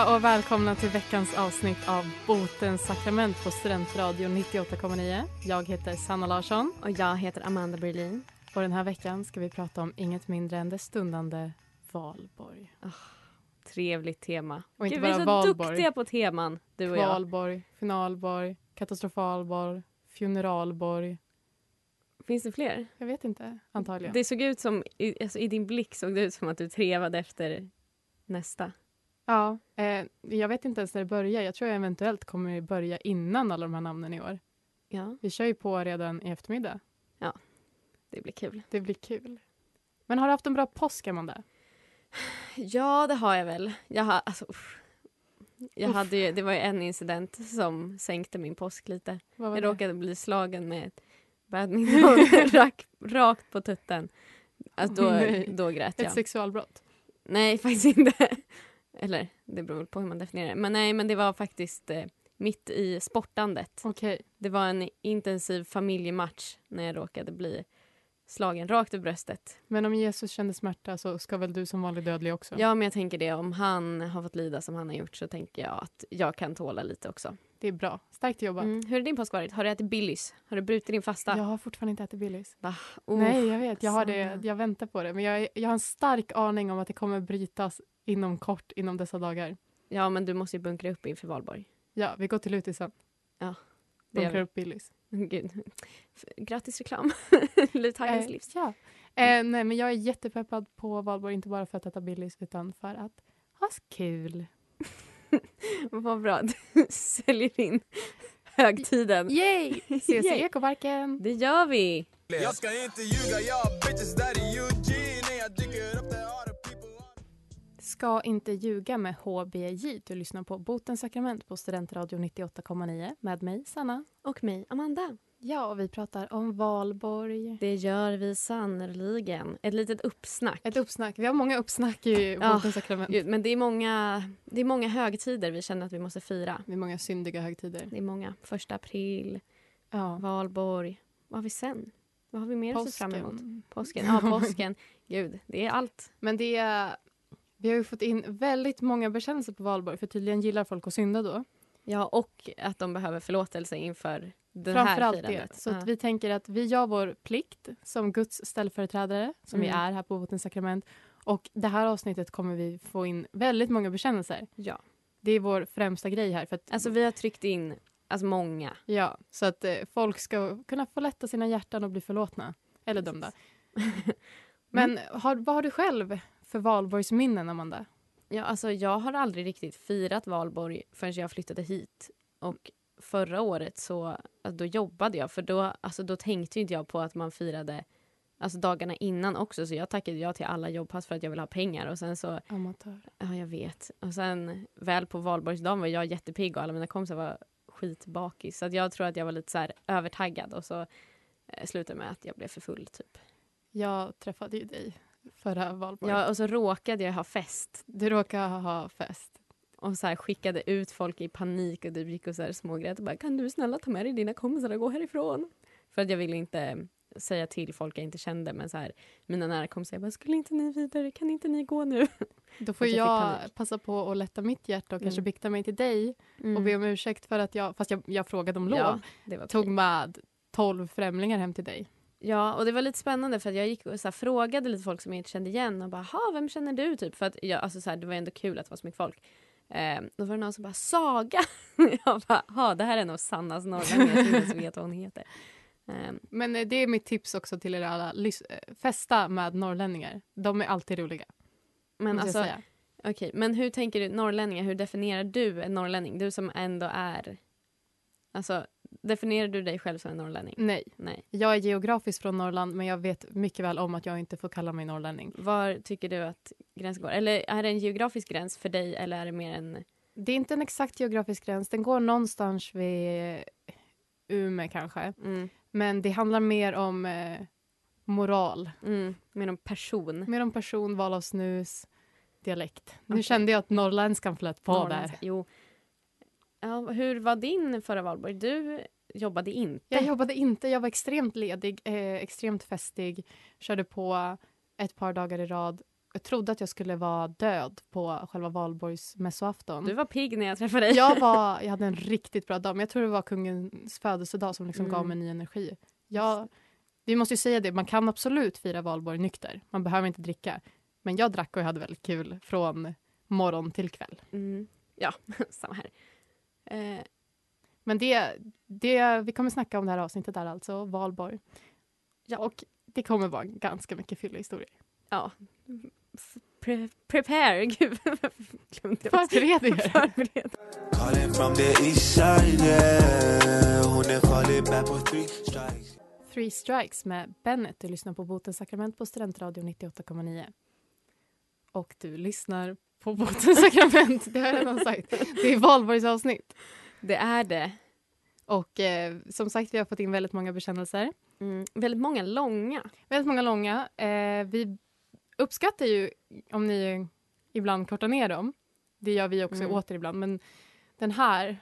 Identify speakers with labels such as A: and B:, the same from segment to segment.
A: Allihopa och välkomna till veckans avsnitt av Botens sakrament på Studentradion 98,9. Jag heter Sanna Larsson
B: Och jag heter Amanda Berlin.
A: och den här veckan ska vi prata om inget mindre än det stundande valborg.
B: Trevligt tema.
A: Och inte
B: Gud, vi är
A: bara
B: så
A: valborg.
B: duktiga på teman, du och jag.
A: Kvalborg, finalborg, katastrofalborg, funeralborg.
B: Finns det fler?
A: Jag vet inte, antagligen.
B: Det såg ut som, alltså, i din blick såg det ut som att du trevade efter nästa.
A: Ja, eh, jag vet inte ens när det börjar. Jag tror jag eventuellt kommer börja innan alla de här namnen i år.
B: Ja,
A: Vi kör ju på redan i eftermiddag.
B: det blir kul.
A: Det blir kul. Men har du haft en bra påsk, Amanda?
B: Ja, det har jag väl. Jag har, alltså, uff. Jag
A: Uff.
B: hade ju, det var ju en incident som sänkte min påsk lite. Jag
A: det?
B: råkade bli slagen med ett badminton rak, rakt på tutten. Alltså, då, då grät
A: Ett
B: jag.
A: sexualbrott?
B: Nej, faktiskt inte. Eller, det beror på hur man definierar det. Men nej, men det var faktiskt eh, mitt i sportandet.
A: Okej.
B: Det var en intensiv familjematch när jag råkade bli slagen rakt i bröstet.
A: Men om Jesus kände smärta så ska väl du som vanlig dödlig också?
B: Ja, men jag tänker det. Om han har fått lida som han har gjort så tänker jag att jag kan tåla lite också.
A: Det är bra. Starkt jobbat.
B: Mm. Hur har din påsk varit? Har du ätit Billys? Har du brutit din fasta?
A: Jag har fortfarande inte ätit Billys.
B: Va? Oh.
A: Nej, jag vet. Jag, har det, jag väntar på det. Men jag, jag har en stark aning om att det kommer brytas inom kort, inom dessa dagar.
B: Ja, men du måste ju bunkra upp inför valborg.
A: Ja, vi går till Lutisen.
B: Det gör
A: Bunkrar upp Billys.
B: Gud. Grattis reklam. Luthaggens
A: Eh,
B: livs.
A: ja. Eh, nej, men jag är jättepeppad på valborg, inte bara för att äta Billys utan för att ha kul.
B: Vad bra. Du säljer in högtiden.
A: Yay! Ses i. Ekoparken!
B: Det gör vi!
C: Jag ska inte ljuga, jag bitches där i Eugene
A: Ska inte ljuga med HBJ. Du lyssnar på Botens sakrament på Studentradio 98,9 med mig, Sanna.
B: Och mig, Amanda.
A: Ja, och vi pratar om valborg.
B: Det gör vi sannerligen. Ett litet uppsnack.
A: Ett uppsnack. Vi har många uppsnack i
B: Ja,
A: Botens sakrament.
B: Gud, Men det är, många, det är många högtider vi känner att vi måste fira.
A: Det är många syndiga högtider.
B: Det är många. Första april,
A: Ja.
B: valborg. Vad har vi sen? Vad har vi mer att se fram emot?
A: Påsken.
B: Ja, påsken. Gud, det är allt.
A: Men det är... Vi har ju fått in väldigt många bekännelser på valborg för tydligen gillar folk att synda då.
B: Ja, och att de behöver förlåtelse inför det
A: Framför
B: här
A: allt
B: firandet.
A: det. Så
B: Ja.
A: att vi tänker att vi gör vår plikt som Guds ställföreträdare, som vi
B: Mm.
A: är här på Botens sakrament. Och det här avsnittet kommer vi få in väldigt många bekännelser.
B: ja.
A: Det är vår främsta grej här. För att,
B: Alltså vi har tryckt in alltså, många.
A: ja, så att eh, folk ska kunna få lätta sina hjärtan och bli förlåtna. Eller dömda. Men har, vad har du själv för valborgsminnen, Amanda?
B: Ja, alltså jag har aldrig riktigt firat valborg förrän jag flyttade hit. Och förra året så alltså, då jobbade jag för då, alltså, då tänkte inte jag på att man firade alltså, dagarna innan också. Så jag tackade ja till alla jobbpass för att jag ville ha pengar. Och sen så,
A: Amatör.
B: ja jag vet. Och sen väl på valborgsdagen var jag jättepigg och alla mina kompisar var skitbakis. Så att jag tror att jag var lite så här övertaggad och så eh, slutade med att jag blev för full typ.
A: Jag träffade ju dig förra valborg.
B: Ja, och så råkade jag ha fest
A: Du råkar ha fest.
B: och så här skickade ut folk i panik och typ gick och så här smågrät och bara kan du snälla ta med dig dina kompisar och gå härifrån? För att jag ville inte säga till folk jag inte kände men så här mina nära kompisar jag bara skulle inte ni vidare kan inte ni gå nu?
A: Då får
B: jag
A: jag passa på att lätta mitt hjärta och kanske
B: Mm.
A: bikta mig till dig och be om ursäkt för att jag, fast jag, jag frågade om lov,
B: Ja,
A: tog med tolv främlingar hem till dig.
B: Ja, och det var lite spännande för jag gick och så här, frågade lite folk som jag inte kände igen och bara ha vem känner du typ? För att jag, alltså, så här, det var ändå kul att det var så mycket folk. Eh, då var det någon som bara Saga! jag bara ha det här är nog Sannas norrlänning, jag inte vet vad hon heter. Eh,
A: Men det är mitt tips också till er alla. Eh, festa med norrlänningar. De är alltid roliga.
B: men alltså. Okej, men hur tänker du norrlänningar? Hur definierar du en norrlänning? Du som ändå är... Alltså, definierar du dig själv som en norrlänning?
A: Nej,
B: Nej.
A: jag är geografiskt från Norrland men jag vet mycket väl om att jag inte får kalla mig norrlänning.
B: Var tycker du att gränsen går? Eller är det en geografisk gräns för dig eller är det mer en
A: Det är inte en exakt geografisk gräns. Den går någonstans vid Umeå kanske.
B: Mm.
A: Men det handlar mer om eh, moral.
B: Mm. Med någon person.
A: Mer om person, val av snus, dialekt. Nu
B: Okej.
A: kände jag att norrländskan flöt på där.
B: Jo. Ja, hur var din förra valborg? Du jobbade inte.
A: Jag jobbade inte. Jag var extremt ledig, eh, extremt festig. Körde på ett par dagar i rad. Jag trodde att jag skulle vara död på själva valborgsmässoafton.
B: Du var pigg när jag träffade dig.
A: Jag, var, jag hade en riktigt bra dag, men jag tror det var kungens födelsedag som liksom
B: Mm.
A: gav mig ny energi. Jag, vi måste ju säga det, man kan absolut fira valborg nykter. Man behöver inte dricka. Men jag drack och jag hade väldigt kul från morgon till kväll.
B: Mm. Ja, samma här. Eh,
A: Men det, det, vi kommer snacka om det här avsnittet där alltså, valborg. Ja, och det kommer vara ganska mycket fyllehistorier.
B: ja. F- Pre prepare. Gud.
A: Förbered er.
C: Three strikes.
A: Med Bennet. Du lyssnar på Botens sakrament på Studentradio 98,9. Och du lyssnar på Botens sakrament. Det har jag redan sagt. Det är valborgsavsnitt.
B: Det är det.
A: Och eh, som sagt, vi har fått in väldigt många bekännelser.
B: Mm. Väldigt många långa.
A: Väldigt många långa. Eh, vi uppskattar ju om ni ibland kortar ner dem. Det gör vi också
B: Mm.
A: åter ibland. Men den här,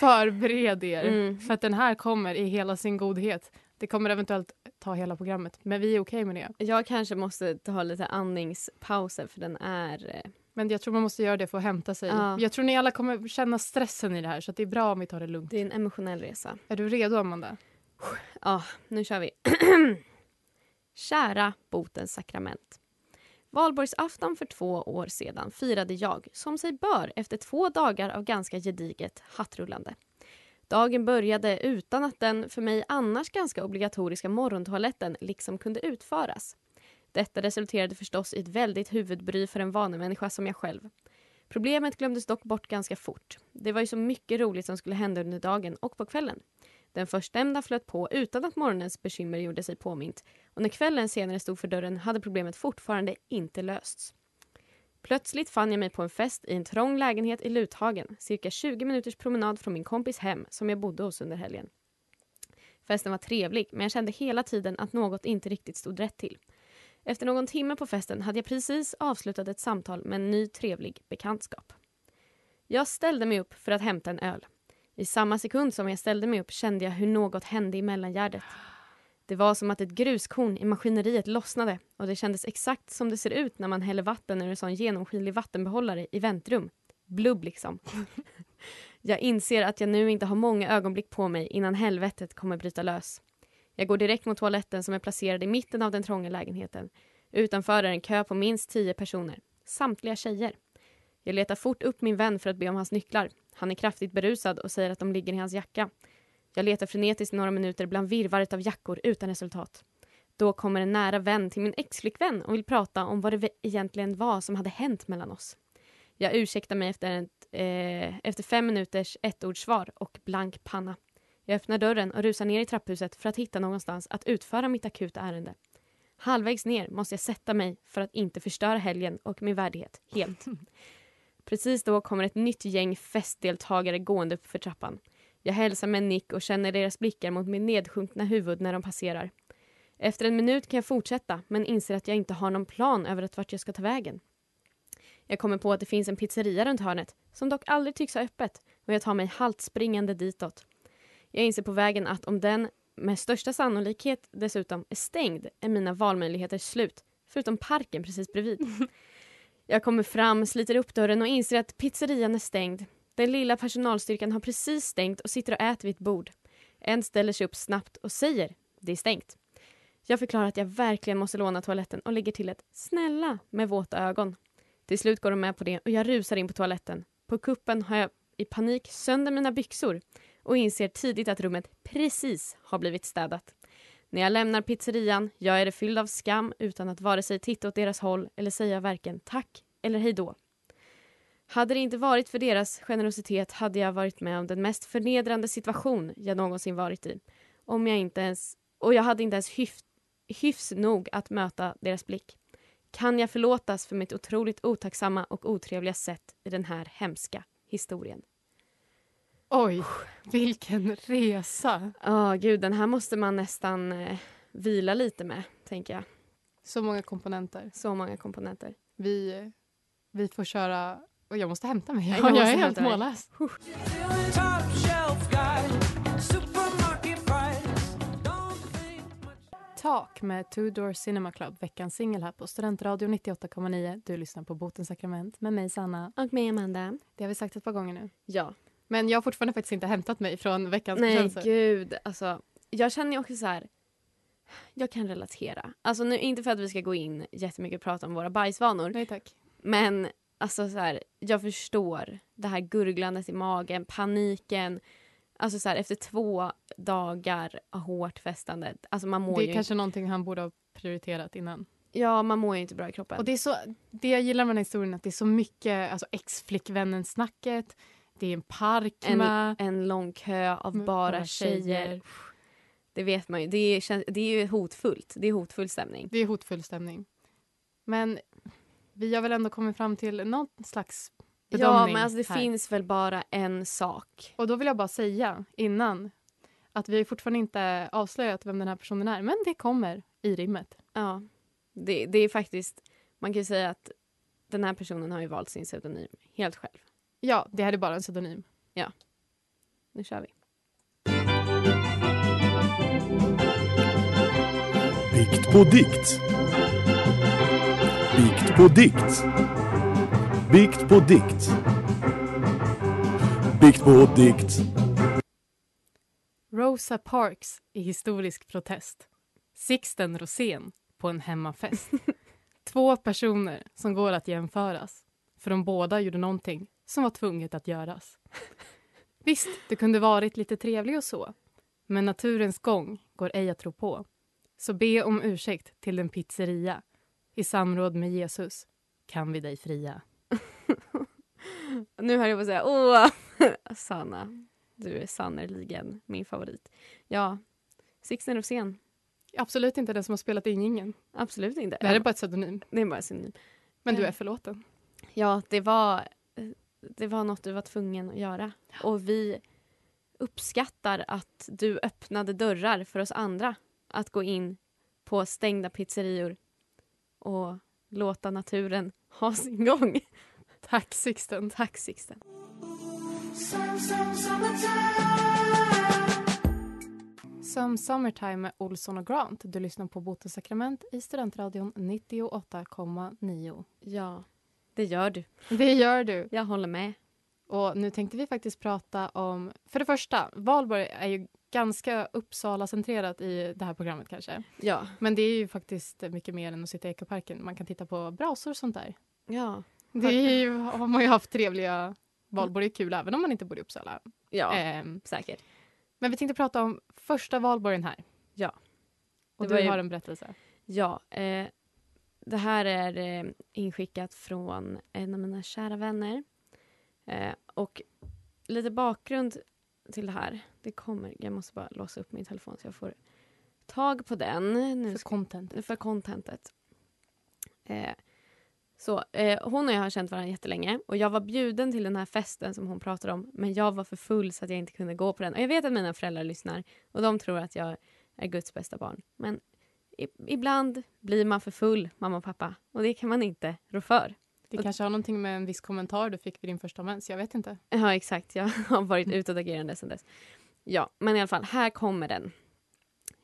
A: förbered er.
B: Mm.
A: För att den här kommer i hela sin godhet. Det kommer eventuellt ta hela programmet. Men vi är okej med det.
B: Jag kanske måste ta lite andningspauser för den är...
A: Men jag tror man måste göra det för att hämta sig.
B: Ja.
A: Jag tror ni alla kommer känna stressen i det här så det är bra om vi tar det lugnt.
B: Det är en emotionell resa.
A: Är du redo Amanda?
B: Ja, nu kör vi. Kära botens sakrament. Valborgsafton för två år sedan firade jag, som sig bör, efter två dagar av ganska gediget hattrullande. Dagen började utan att den för mig annars ganska obligatoriska morgontoaletten liksom kunde utföras. Detta resulterade förstås i ett väldigt huvudbry för en vanemänniska som jag själv. Problemet glömdes dock bort ganska fort. Det var ju så mycket roligt som skulle hända under dagen och på kvällen. Den förstnämnda flöt på utan att morgonens bekymmer gjorde sig påmint och när kvällen senare stod för dörren hade problemet fortfarande inte lösts. Plötsligt fann jag mig på en fest i en trång lägenhet i Luthagen, cirka 20 minuters promenad från min kompis hem som jag bodde hos under helgen. Festen var trevlig, men jag kände hela tiden att något inte riktigt stod rätt till. Efter någon timme på festen hade jag precis avslutat ett samtal med en ny trevlig bekantskap. Jag ställde mig upp för att hämta en öl. I samma sekund som jag ställde mig upp kände jag hur något hände i mellangärdet. Det var som att ett gruskorn i maskineriet lossnade och det kändes exakt som det ser ut när man häller vatten ur en sån genomskinlig vattenbehållare i väntrum. Blubb liksom. jag inser att jag nu inte har många ögonblick på mig innan helvetet kommer bryta lös. Jag går direkt mot toaletten som är placerad i mitten av den trånga lägenheten. Utanför är en kö på minst tio personer. Samtliga tjejer. Jag letar fort upp min vän för att be om hans nycklar. Han är kraftigt berusad och säger att de ligger i hans jacka. Jag letar frenetiskt några minuter bland virrvarret av jackor utan resultat. Då kommer en nära vän till min exflickvän och vill prata om vad det egentligen var som hade hänt mellan oss. Jag ursäktar mig efter, ett, eh, efter fem minuters ettordssvar och blank panna. Jag öppnar dörren och rusar ner i trapphuset för att hitta någonstans att utföra mitt akuta ärende. Halvvägs ner måste jag sätta mig för att inte förstöra helgen och min värdighet helt. Precis då kommer ett nytt gäng festdeltagare gående upp för trappan. Jag hälsar med en nick och känner deras blickar mot mitt nedsjunkna huvud när de passerar. Efter en minut kan jag fortsätta men inser att jag inte har någon plan över att vart jag ska ta vägen. Jag kommer på att det finns en pizzeria runt hörnet som dock aldrig tycks ha öppet och jag tar mig halt springande ditåt. Jag inser på vägen att om den med största sannolikhet dessutom är stängd är mina valmöjligheter slut, förutom parken precis bredvid. Jag kommer fram, sliter upp dörren och inser att pizzerian är stängd. Den lilla personalstyrkan har precis stängt och sitter och äter vid ett bord. En ställer sig upp snabbt och säger det är stängt. Jag förklarar att jag verkligen måste låna toaletten och lägger till ett snälla med våta ögon. Till slut går de med på det och jag rusar in på toaletten. På kuppen har jag i panik sönder mina byxor och inser tidigt att rummet precis har blivit städat. När jag lämnar pizzerian jag är det fylld av skam utan att vare sig titta åt deras håll eller säga varken tack eller hej då. Hade det inte varit för deras generositet hade jag varit med om den mest förnedrande situation jag någonsin varit i. Om jag inte ens, och jag hade inte ens hyfs, hyfs nog att möta deras blick. Kan jag förlåtas för mitt otroligt otacksamma och otrevliga sätt i den här hemska historien.
A: Oj, vilken resa.
B: Ja, gud, den här måste man nästan eh, vila lite med, tänker jag.
A: Så många komponenter.
B: Så många komponenter.
A: Vi, vi får köra... Och jag måste hämta mig.
B: Jag
A: Jag, är helt
B: mig.
A: mållös. Tak med Two Door Cinema Club, veckans singel här på Studentradion 98,9. Du lyssnar på Botens sakrament med mig Sanna.
B: Och med Amanda.
A: Det har vi sagt ett par gånger nu.
B: Ja.
A: Men jag har fortfarande faktiskt inte hämtat mig från veckans
B: Nej,
A: bekännelse.
B: gud. Alltså, jag känner ju också så här... Jag kan relatera. Alltså nu, inte för att vi ska gå in jättemycket och prata om våra bajsvanor.
A: Nej tack.
B: Men alltså så här, jag förstår det här gurglandet i magen, paniken. Alltså så här, efter två dagar av hårt festande. Alltså man mår
A: Det är
B: ju
A: kanske någonting han borde ha prioriterat innan.
B: Ja, man mår ju inte bra i kroppen.
A: Och det, är så, det jag gillar med den här historien att det är så mycket alltså ex-flickvännen-snacket. Det är en park
B: en,
A: med...
B: en lång kö av
A: Med
B: bara
A: bara
B: tjejer.
A: tjejer.
B: Det vet man ju. Det är, det är ju hotfullt. Det är hotfull stämning.
A: Det är hotfull stämning. Men vi har väl ändå kommit fram till någon slags bedömning
B: Ja, men alltså det
A: här.
B: finns väl bara en sak.
A: Och då vill jag bara säga innan att vi har fortfarande inte avslöjat vem den här personen är. Men det kommer i rimmet.
B: Ja, det, det är faktiskt... Man kan ju säga att den här personen har ju valt sin pseudonym helt själv.
A: Ja, det här är bara en pseudonym.
B: Nu kör vi.
D: Bikt på dikt. Bikt på dikt. Bikt på dikt. Bikt på dikt.
A: Rosa Parks i historisk protest. Sixten Rosén på en hemmafest. Två personer som går att jämföras. För de båda gjorde någonting som var tvunget att göras. Visst, det kunde varit lite trevligt och så. Men naturens gång går ej att tro på. Så be om ursäkt till den pizzeria. I samråd med Jesus kan vi dig fria.
B: Nu höll jag på att säga åh, Sanna. Du är sannerligen min favorit. Ja, Sixten Rosén.
A: Absolut inte den som har spelat in ingen.
B: Absolut inte.
A: Det här är bara ett pseudonym.
B: det är bara synonym.
A: Men du
B: Eh.
A: är förlåten.
B: Ja, det var, det var något du var tvungen att göra. Och vi uppskattar att du öppnade dörrar för oss andra att gå in på stängda pizzerior och låta naturen ha sin gång.
A: Tack Sixten.
B: Tack Sixten.
A: Som Summertime med Olsson och Grant. Du lyssnar på Botens sakrament i Studentradion 98,9.
B: Ja, det gör du.
A: Det gör du.
B: Jag håller med.
A: Och nu tänkte vi faktiskt prata om... För det första, Valborg är ju ganska Uppsala-centrerat i det här programmet kanske.
B: Ja.
A: Men det är ju faktiskt mycket mer än att sitta i Ekoparken. Man kan titta på brasor och sånt där.
B: Ja.
A: Det är ju, har man ju haft trevliga... Valborg är kul även om man inte bor i Uppsala.
B: Ja,
A: Ehm,
B: säkert.
A: men vi tänkte prata om första valborgen här.
B: Ja.
A: Och
B: Det
A: du
B: ju-
A: har en berättelse.
B: Ja, eh, det här är eh, inskickat från en av mina kära vänner. Eh, och lite bakgrund till det här. Det kommer, jag måste bara låsa upp min telefon så jag får tag på den. Nu
A: För
B: ska,
A: content.
B: för contentet. Eh, så, hon och jag har känt varandra jättelänge och jag var bjuden till den här festen som hon pratar om men jag var för full så att jag inte kunde gå på den. Och jag vet att mina föräldrar lyssnar och de tror att jag är Guds bästa barn. Men ibland blir man för full, mamma och pappa. Och det kan man inte rå för.
A: Det kanske har någonting med en viss kommentar du fick vid din första mens. Jag vet inte.
B: Ja, exakt. Jag har varit utåtagerande sedan dess. Ja, men i alla fall, här kommer den.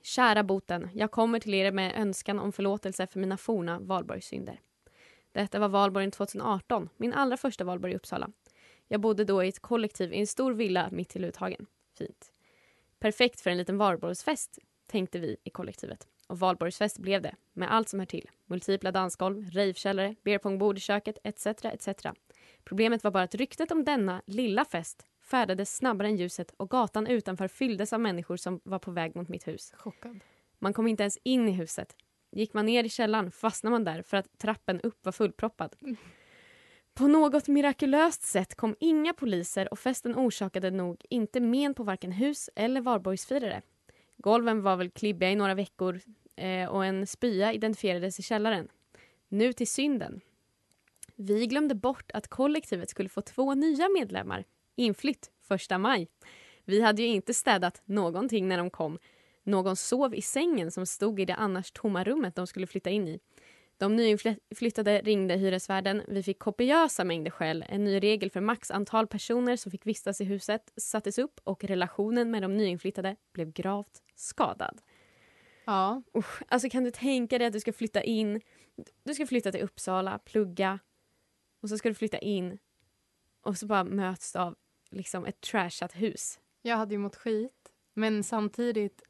B: Kära boten, jag kommer till er med önskan om förlåtelse för mina forna valborgssynder. Detta var valborgen 2018, min allra första valborg i Uppsala. Jag bodde då i ett kollektiv i en stor villa mitt i Luthagen. Fint. Perfekt för en liten valborgsfest, tänkte vi i kollektivet. Och valborgsfest blev det, med allt som hör till. Multipla dansgolv, ravekällare, beerpongbord i köket, etc. etc. Problemet var bara att ryktet om denna lilla fest färdades snabbare än ljuset och gatan utanför fylldes av människor som var på väg mot mitt hus.
A: Chockad.
B: Man kom inte ens in i huset. Gick man ner i källaren fastnade man där för att trappen upp var fullproppad. På något mirakulöst sätt kom inga poliser och festen orsakade nog inte men på varken hus eller valborgsfirare. Golven var väl klibbiga i några veckor eh, och en spya identifierades i källaren. Nu till synden. Vi glömde bort att kollektivet skulle få två nya medlemmar. Inflytt första maj. Vi hade ju inte städat någonting när de kom. Någon sov i sängen som stod i det annars tomma rummet de skulle flytta in i. De nyinflyttade ringde hyresvärden. Vi fick kopiösa mängder skäll. En ny regel för max antal personer som fick vistas i huset sattes upp och relationen med de nyinflyttade blev gravt skadad.
A: Ja.
B: Usch, alltså kan du tänka dig att du ska flytta in, du ska flytta till Uppsala, plugga och så ska du flytta in och så bara möts du av liksom ett trashat hus.
A: Jag hade ju mått skit. Men samtidigt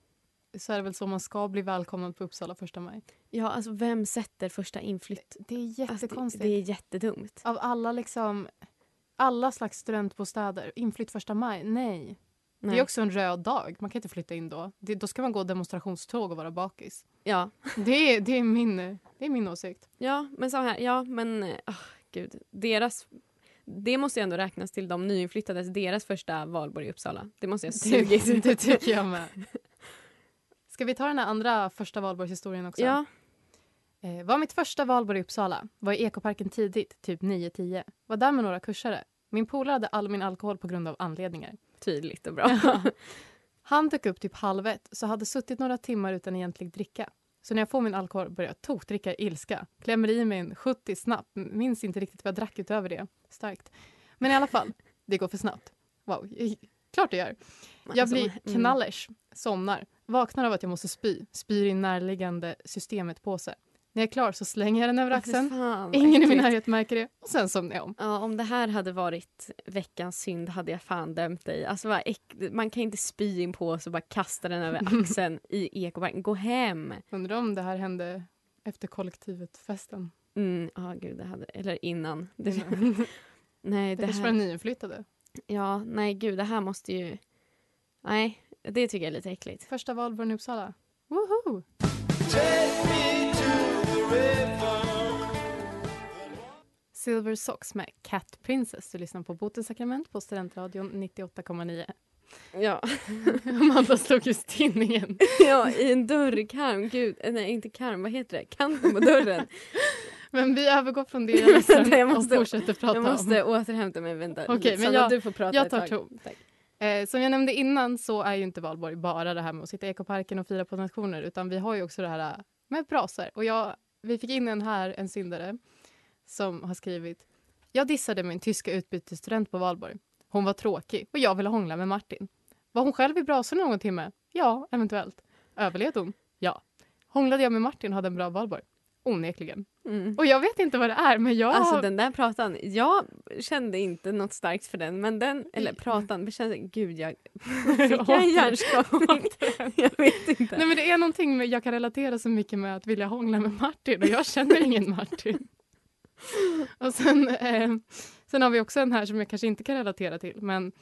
A: så är det väl så man ska bli välkommen på Uppsala första maj.
B: Ja, alltså vem sätter första inflytt?
A: Det är
B: Alltså, det,
A: jättekonstigt.
B: det är jättedumt.
A: Av alla liksom alla slags studentbostäder, inflytt första maj, nej. Det
B: Nej.
A: är också en röd dag, man kan inte flytta in då. Det, då ska man gå demonstrationståg och vara bakis.
B: Ja.
A: Det är, det är, min, det är min åsikt.
B: ja, men så här, ja men oh, gud, deras det måste ju ändå räknas till de nyinflyttades, deras första valborg i Uppsala. Det måste jag sugit.
A: Det, det tycker jag med. Ska vi ta den här andra första valborgshistorien också?
B: Ja,
A: Eh, var mitt första valborg i Uppsala. Var i ekoparken tidigt, typ 9-10. Var där med några kursare. Min polare hade all min alkohol på grund av anledningar.
B: tydligt och bra.
A: Han dök upp typ halv ett, så hade suttit några timmar utan egentlig dricka. Så när jag får min alkohol börjar jag tokdricka i ilska. Klämmer i mig en 70 snabbt. Minns inte riktigt vad jag drack utöver det. Starkt. Men i alla fall, det går för snabbt. Wow, klart det gör. Jag blir
B: mm.
A: knallers, somnar, vaknar av att jag måste spy, spyr i närliggande systemet på sig. När jag är klar så slänger jag den över axeln.
B: fan,
A: Ingen i min närhet märker det och sen somnar jag om.
B: Ja, om det här hade varit veckans synd hade jag fan dömt dig. Alltså, man kan inte spy in på och bara kasta den över axeln i ekoparken. Gå hem!
A: Undrar om det här hände efter kollektivet-festen.
B: Mm, ja, gud, det hade, eller innan. Det,
A: Det,
B: nej, det
A: kanske var
B: här,
A: nyinflyttade.
B: ja, nej, gud, det här måste ju... Nej, det tycker jag är lite äckligt.
A: Första valborgen i Uppsala. Woho! Silver Socks med Cat Princess. Du lyssnar på Botens sakrament på Studentradion 98,9.
B: Ja.
A: Amanda slog just tinningen.
B: ja, i en dörrkarm. Gud, eh, nej, inte karm. Vad heter det? Kanten på dörren.
A: Men vi övergår från det jag
B: Jag måste-
A: och fortsätter prata
B: Jag måste
A: om.
B: återhämta mig. Vänta.
A: Okej, men jag-
B: du får prata
A: jag tar ton. Eh, som jag nämnde innan så är ju inte valborg bara det här med att sitta i ekoparken och fira på nationer utan vi har ju också det här eh, med brasor. Och jag, vi fick in en här, en syndare, som har skrivit Jag dissade min tyska utbytesstudent på valborg. Hon var tråkig och jag ville hångla med Martin. Var hon själv i brasorna någon timme? Ja, eventuellt. Överlevde hon? Ja. Hånglade jag med Martin och hade en bra valborg? Onekligen.
B: Mm.
A: Och jag vet inte vad det är men jag
B: Alltså den där pratan, jag kände inte något starkt för den men den, eller pratan, men kände, gud jag fick jag en hjärnskakning? jag vet inte.
A: Nej men det är någonting med, jag kan relatera så mycket med att vilja hångla med Martin och jag känner ingen Martin. och sen, eh, sen har vi också en här som jag kanske inte kan relatera till men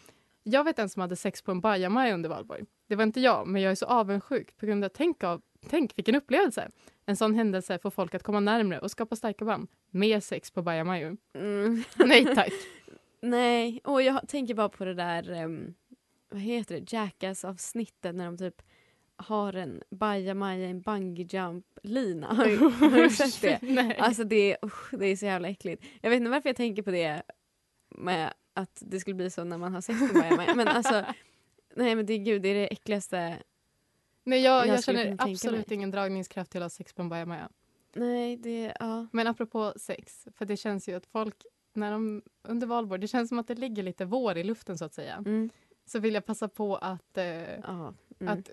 A: jag vet en som hade sex på en bajamaja under valborg. Det var inte jag men jag är så avundsjuk på grund av, tänk, av, tänk vilken upplevelse. En sån händelse får folk att komma närmre och skapa starka band. Mer sex på bajamajor.
B: Mm.
A: Nej tack.
B: Nej, och jag tänker bara på det där, um, vad heter det, Jackass-avsnittet när de typ har en bajamaja en bungee jump lina Har, du- har du sett det?
A: Nej.
B: Alltså det är, usch, det är så jävla äckligt. Jag vet inte varför jag tänker på det med att det skulle bli så när man har sex på bajamaja. Men alltså, nej men det, är- gud, det är det äckligaste.
A: Nej jag,
B: jag
A: jag, känner absolut ingen dragningskraft till att ha sex på en bajamaja.
B: Nej, det, ja.
A: Men apropå sex, för det känns ju att folk när de, under valborg, det känns som att det ligger lite vår i luften så att säga.
B: Mm,
A: Så vill jag passa på att, eh.
B: Mm.
A: att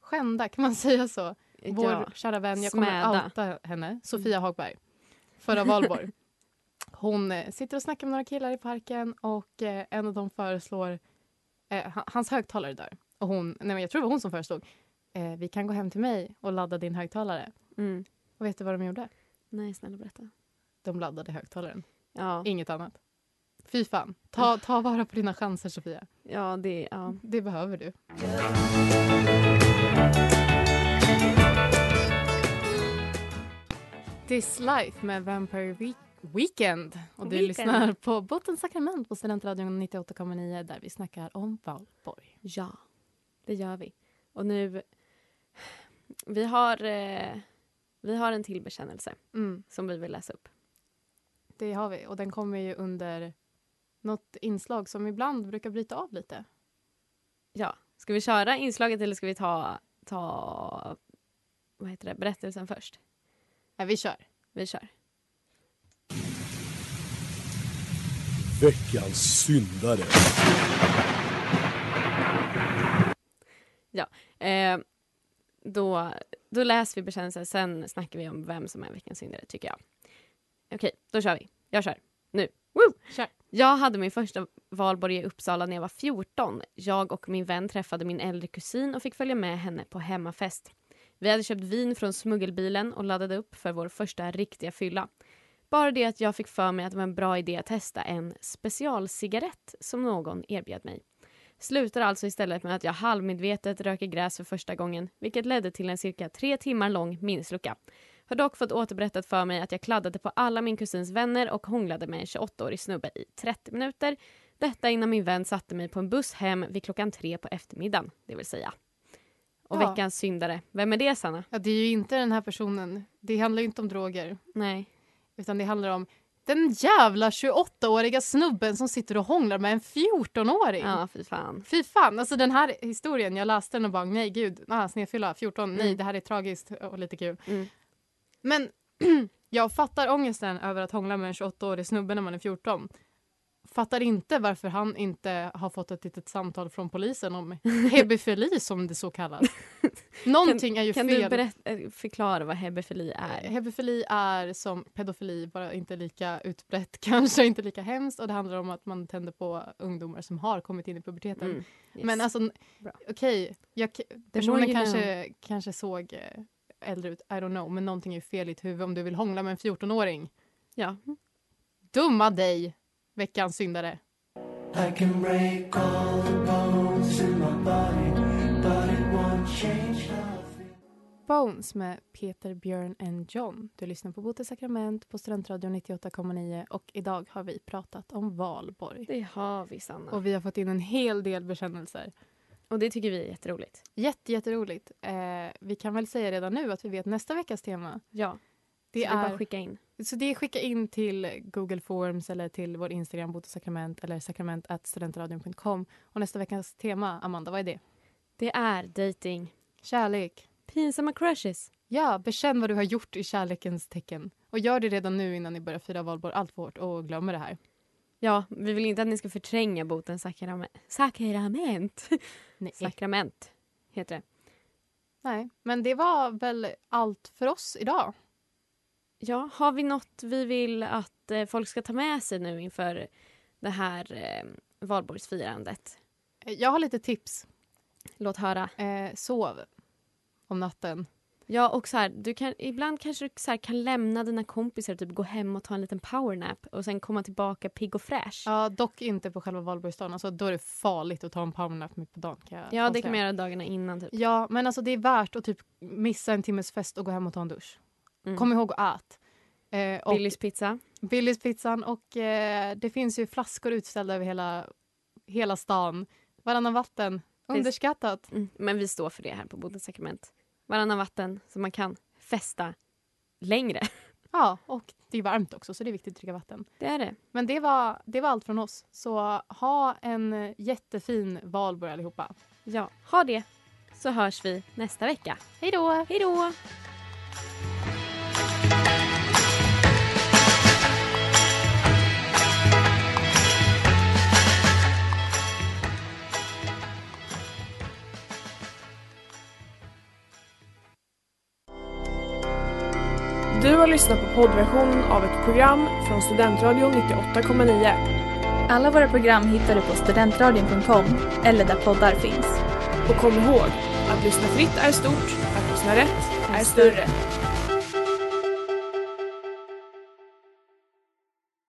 A: skända, kan man säga så? Vår
B: ja.
A: kära vän, jag kommer
B: Smäda.
A: outa henne, Sofia Hagberg, förra valborg. Hon eh, sitter och snackar med några killar i parken och eh, en av dem föreslår, eh, ha- hans högtalare dör. Och hon, nej men jag tror det var hon som föreslog, eh, vi kan gå hem till mig och ladda din högtalare.
B: Mm.
A: Och vet du vad de gjorde?
B: Nej, snälla berätta.
A: De laddade högtalaren.
B: Ja,
A: Inget annat. Fy fan. Ta, ta vara på dina chanser, Sofia.
B: ja det, ja.
A: Det behöver du. This Life med Vampire Week- Weekend. Och du
B: Weekend.
A: lyssnar på Bottens sakrament på Studentradion 98,9 där vi snackar om valborg.
B: Ja, det gör vi. Och nu... Vi har, eh, vi har en till bekännelse
A: Mm.
B: som vi vill läsa upp.
A: det har vi. Och den kommer ju under något inslag som ibland brukar bryta av lite.
B: Ja. Ska vi köra inslaget eller ska vi ta, ta vad heter det, berättelsen först?
A: Nej, vi kör.
B: Vi kör.
D: Veckans syndare.
B: Eh, då, då läser vi bekännelsen, sen snackar vi om vem som är veckans syndare, tycker jag. Okej, då kör vi. Jag kör. Nu. Woo!
A: Kör.
B: Jag hade min första valborg i Uppsala när jag var 14. Jag och min vän träffade min äldre kusin och fick följa med henne på hemmafest. Vi hade köpt vin från smuggelbilen och laddade upp för vår första riktiga fylla. Bara det att jag fick för mig att det var en bra idé att testa en specialcigarett som någon erbjöd mig. Slutar alltså istället med att jag halvmedvetet röker gräs för första gången vilket ledde till en cirka tre timmar lång minneslucka. Har dock fått återberättat för mig att jag kladdade på alla min kusins vänner och hånglade med en 28-årig snubbe i 30 minuter. Detta innan min vän satte mig på en buss hem vid klockan tre på eftermiddagen, det vill säga. Och
A: Ja.
B: veckans syndare, vem är det Sanna?
A: Ja, det är ju inte den här personen. Det handlar ju inte om droger.
B: Nej.
A: Utan det handlar om den jävla 28-åriga snubben som sitter och hånglar med en 14-åring.
B: Ja, fy fan.
A: Fy fan, alltså den här historien, jag läste den och bara nej gud, ah, snedfylla, 14, nej
B: Mm.
A: det här är tragiskt och lite kul.
B: Mm.
A: Men jag fattar ångesten över att hångla med en 28-årig snubbe när man är 14. Fattar inte varför han inte har fått ett litet samtal från polisen om hebefili som det så kallas. Någonting är ju
B: Kan
A: fel.
B: du berätta, eh, förklara vad hebefili är?
A: Hebefili är som pedofili, bara inte lika utbrett, kanske inte lika hemskt. Och det handlar om att man tänder på ungdomar som har kommit in i puberteten.
B: Mm. Yes.
A: Men alltså, okej,
B: more
A: personen kanske, kanske såg eh, äldre ut, I don't know, men någonting är fel i ditt huvud om du vill hångla med en 14-åring.
B: ja.
A: Dumma dig, veckans syndare.
C: I can break all the bones in my body,
A: Bones med Peter, Björn and John. Du lyssnar på Bote sakrament på Studentradion 98,9 och idag har vi pratat om valborg.
B: Det har vi Sanna. Och,
A: Och vi har fått in en hel del bekännelser.
B: det tycker vi är jätteroligt.
A: Jätte, jätteroligt. Eh, vi kan väl säga redan nu att vi vet nästa veckas tema.
B: Ja.
A: Det
B: så det är bara
A: är,
B: skicka in.
A: så det är skicka in till Google Forms eller till vår Instagram botesakrament eller sakrament.studentradion.com. Och nästa veckas tema, Amanda, vad är det?
B: Det är dating.
A: Kärlek.
B: Pinsamma crushes.
A: Ja, bekänn vad du har gjort i kärlekens tecken. Och gör det redan nu innan ni börjar fira valborg allt för hårt och glömmer det här.
B: Ja, vi vill inte att ni ska förtränga botens sakrament. Sakrament.
A: Nej.
B: Sakrament heter det.
A: Nej, men det var väl allt för oss idag.
B: Ja, har vi något vi vill att eh, folk ska ta med sig nu inför det här eh, valborgsfirandet?
A: Jag har lite tips.
B: Låt höra.
A: Eh, sov om natten.
B: Ja, och så här, du kan, ibland kanske du så här, kan lämna dina kompisar och typ gå hem och ta en liten powernap och sen komma tillbaka pigg och fräsch.
A: Ja, dock inte på själva valborgsdagen. Alltså, då är det farligt att ta en powernap mitt på dagen. Kan jag
B: Ja, det kan man göra dagarna innan. Typ.
A: Ja, men alltså det är värt att typ missa en timmes fest och gå hem och ta en dusch.
B: Mm.
A: Kom ihåg att ät. Eh, och
B: Billys pizza.
A: Billys pizzan och eh, det finns ju flaskor utställda över hela, hela stan. Varannan vatten, underskattat.
B: Mm. Men vi står för det här på Bodens sakrament. Varannan vatten så man kan festa längre.
A: Ja, och det är varmt också så det är viktigt att dricka vatten.
B: Det är det.
A: Men det var, det var allt från oss. Så ha en jättefin valborg allihopa.
B: Ja, ha det. Så hörs vi nästa vecka.
A: Hej då!
B: Hej då!
E: Har lyssnat på poddversionen av ett program från Studentradion 98,9.
F: Alla våra program hittar du på studentradion.com eller där poddar finns.
E: Och kom ihåg, att lyssna fritt är stort, att lyssna rätt är större.